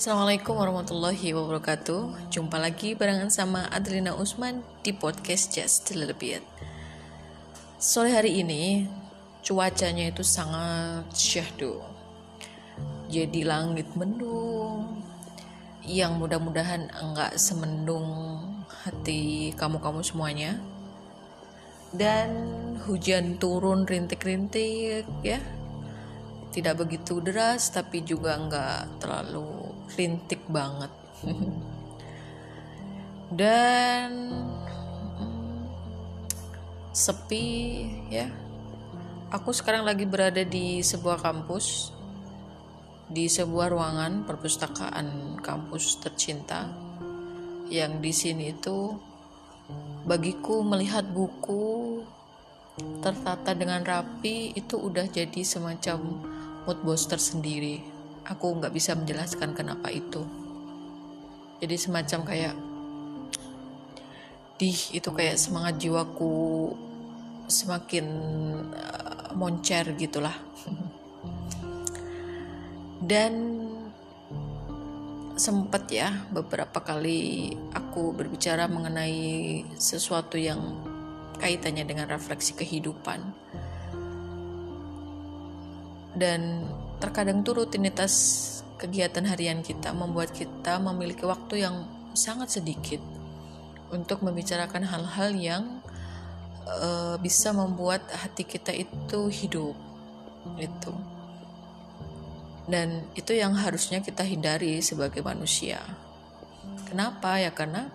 Assalamualaikum warahmatullahi wabarakatuh. Jumpa lagi barengan sama Adrina Usman di podcast Just a Little Bit. Sore hari ini cuacanya itu sangat syahdu. Jadi langit mendung Yang mudah-mudahan enggak semendung hati kamu-kamu semuanya. Dan hujan turun rintik-rintik ya. Tidak begitu deras tapi juga enggak terlalu rintik banget. Dan sepi ya. Aku sekarang lagi berada di sebuah kampus di sebuah ruangan perpustakaan kampus tercinta yang di sini itu bagiku melihat buku tertata dengan rapi itu udah jadi semacam mood booster sendiri aku nggak bisa menjelaskan kenapa itu. Jadi semacam kayak di itu kayak semangat jiwaku semakin uh, moncer gitulah. Dan sempat ya beberapa kali aku berbicara mengenai sesuatu yang kaitannya dengan refleksi kehidupan. Dan terkadang tuh rutinitas kegiatan harian kita membuat kita memiliki waktu yang sangat sedikit untuk membicarakan hal-hal yang uh, bisa membuat hati kita itu hidup itu dan itu yang harusnya kita hindari sebagai manusia. Kenapa? Ya karena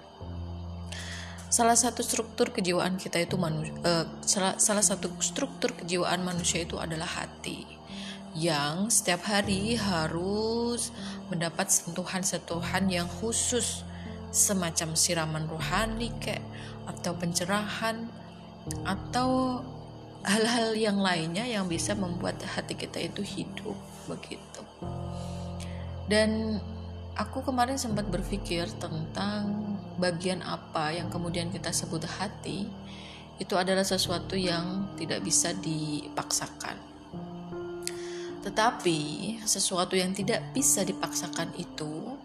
salah satu struktur kejiwaan kita itu manusia uh, salah, salah satu struktur kejiwaan manusia itu adalah hati yang setiap hari harus mendapat sentuhan-sentuhan yang khusus semacam siraman rohani kayak atau pencerahan atau hal-hal yang lainnya yang bisa membuat hati kita itu hidup begitu. Dan aku kemarin sempat berpikir tentang bagian apa yang kemudian kita sebut hati itu adalah sesuatu yang tidak bisa dipaksakan tetapi sesuatu yang tidak bisa dipaksakan itu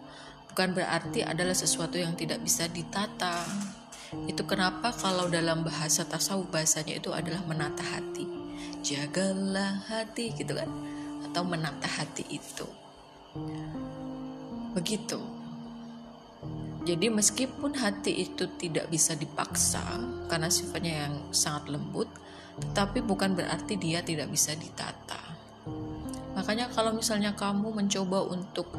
bukan berarti adalah sesuatu yang tidak bisa ditata. Itu kenapa kalau dalam bahasa tasawuf bahasanya itu adalah menata hati. Jagalah hati gitu kan atau menata hati itu. Begitu. Jadi meskipun hati itu tidak bisa dipaksa karena sifatnya yang sangat lembut, tetapi bukan berarti dia tidak bisa ditata. Makanya kalau misalnya kamu mencoba untuk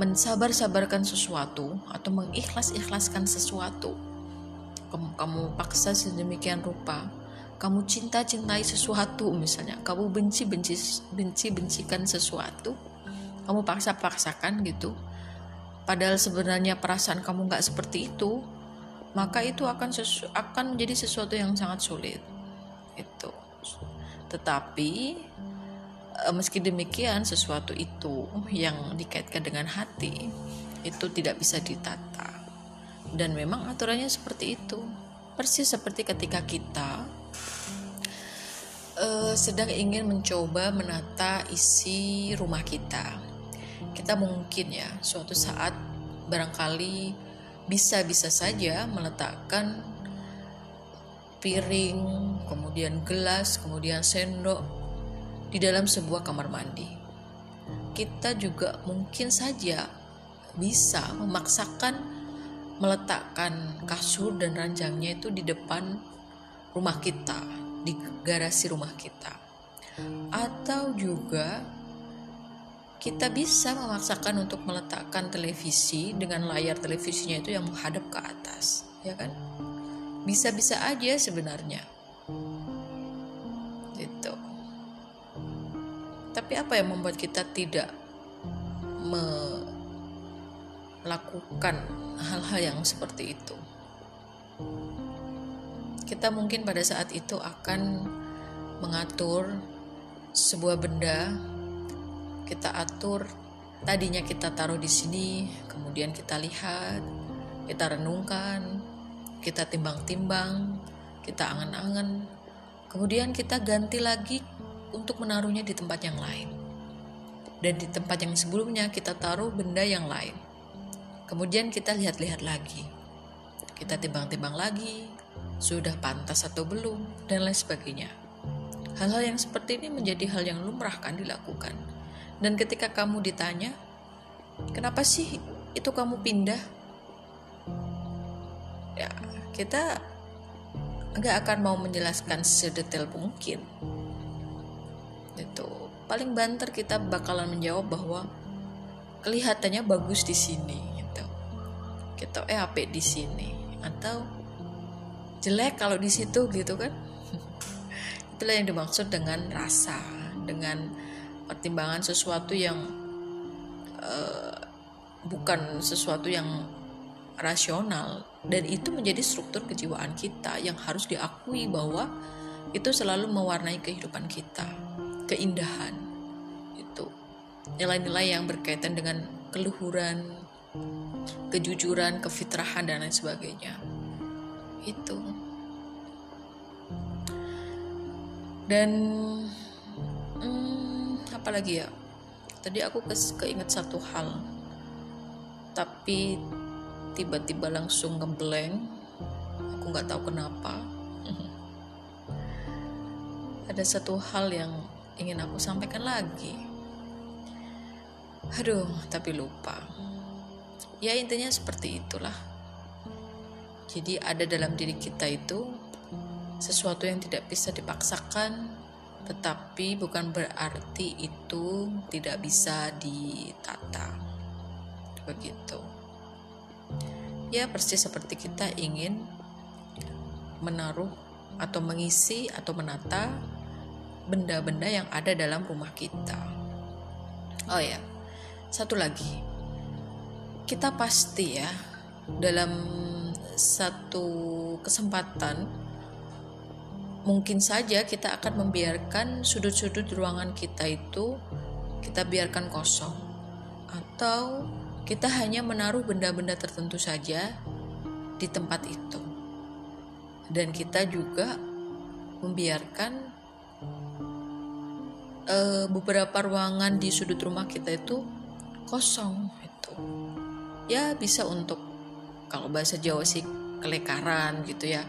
mensabar-sabarkan sesuatu atau mengikhlas-ikhlaskan sesuatu, kamu, kamu paksa sedemikian rupa, kamu cinta-cintai sesuatu misalnya, kamu benci-benci benci-bencikan sesuatu, kamu paksa-paksakan gitu. Padahal sebenarnya perasaan kamu nggak seperti itu, maka itu akan sesu, akan menjadi sesuatu yang sangat sulit. Itu. Tetapi meski demikian sesuatu itu yang dikaitkan dengan hati itu tidak bisa ditata. Dan memang aturannya seperti itu. Persis seperti ketika kita uh, sedang ingin mencoba menata isi rumah kita. Kita mungkin ya suatu saat barangkali bisa-bisa saja meletakkan piring, kemudian gelas, kemudian sendok, di dalam sebuah kamar mandi. Kita juga mungkin saja bisa memaksakan meletakkan kasur dan ranjangnya itu di depan rumah kita, di garasi rumah kita. Atau juga kita bisa memaksakan untuk meletakkan televisi dengan layar televisinya itu yang menghadap ke atas, ya kan? Bisa-bisa aja sebenarnya. Tapi apa yang membuat kita tidak melakukan hal-hal yang seperti itu? Kita mungkin pada saat itu akan mengatur sebuah benda, kita atur tadinya kita taruh di sini, kemudian kita lihat, kita renungkan, kita timbang-timbang, kita angan-angan, kemudian kita ganti lagi untuk menaruhnya di tempat yang lain. dan di tempat yang sebelumnya kita taruh benda yang lain. Kemudian kita lihat-lihat lagi. Kita timbang-timbang lagi, sudah pantas atau belum, dan lain sebagainya. Hal-hal yang seperti ini menjadi hal yang lumrah kan dilakukan. Dan ketika kamu ditanya, kenapa sih itu kamu pindah? Ya, kita nggak akan mau menjelaskan sedetail mungkin. Itu paling banter kita bakalan menjawab bahwa kelihatannya bagus di sini gitu. Kita eh apa di sini atau jelek kalau di situ gitu kan. Itulah yang dimaksud dengan rasa, dengan pertimbangan sesuatu yang uh, bukan sesuatu yang rasional dan itu menjadi struktur kejiwaan kita yang harus diakui bahwa itu selalu mewarnai kehidupan kita keindahan itu nilai-nilai yang berkaitan dengan keluhuran kejujuran kefitrahan dan lain sebagainya. Itu. Dan hmm, apa lagi ya? Tadi aku ke keinget satu hal. Tapi tiba-tiba langsung ngeblank. Aku nggak tahu kenapa. Ada satu hal yang ingin aku sampaikan lagi aduh tapi lupa ya intinya seperti itulah jadi ada dalam diri kita itu sesuatu yang tidak bisa dipaksakan, tetapi bukan berarti itu tidak bisa ditata. Begitu. Ya, persis seperti kita ingin menaruh atau mengisi atau menata benda-benda yang ada dalam rumah kita. Oh ya, satu lagi. Kita pasti ya dalam satu kesempatan mungkin saja kita akan membiarkan sudut-sudut ruangan kita itu kita biarkan kosong atau kita hanya menaruh benda-benda tertentu saja di tempat itu dan kita juga membiarkan uh, beberapa ruangan di sudut rumah kita itu kosong itu ya bisa untuk kalau bahasa Jawa sih kelekaran gitu ya.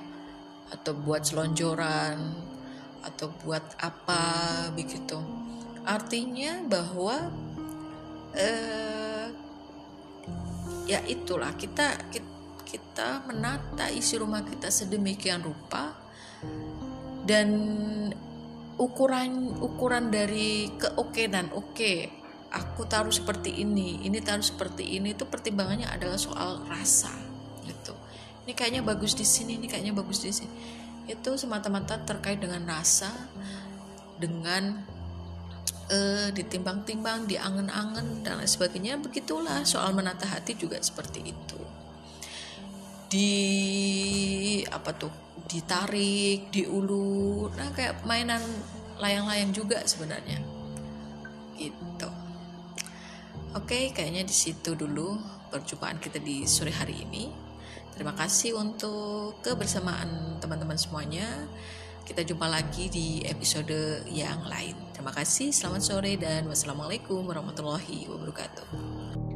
Atau buat selonjoran atau buat apa begitu. Artinya bahwa eh, ya itulah kita kita menata isi rumah kita sedemikian rupa. Dan ukuran ukuran dari keokenan oke. Okay, aku taruh seperti ini ini taruh seperti ini itu pertimbangannya adalah soal rasa gitu. Ini kayaknya bagus di sini ini kayaknya bagus di sini. Itu semata-mata terkait dengan rasa dengan uh, ditimbang-timbang diangen-angen dan lain sebagainya. Begitulah soal menata hati juga seperti itu. Di apa tuh ditarik diulur nah kayak mainan layang-layang juga sebenarnya gitu oke kayaknya di situ dulu perjumpaan kita di sore hari ini Terima kasih untuk kebersamaan teman-teman semuanya. Kita jumpa lagi di episode yang lain. Terima kasih, selamat sore, dan wassalamualaikum warahmatullahi wabarakatuh.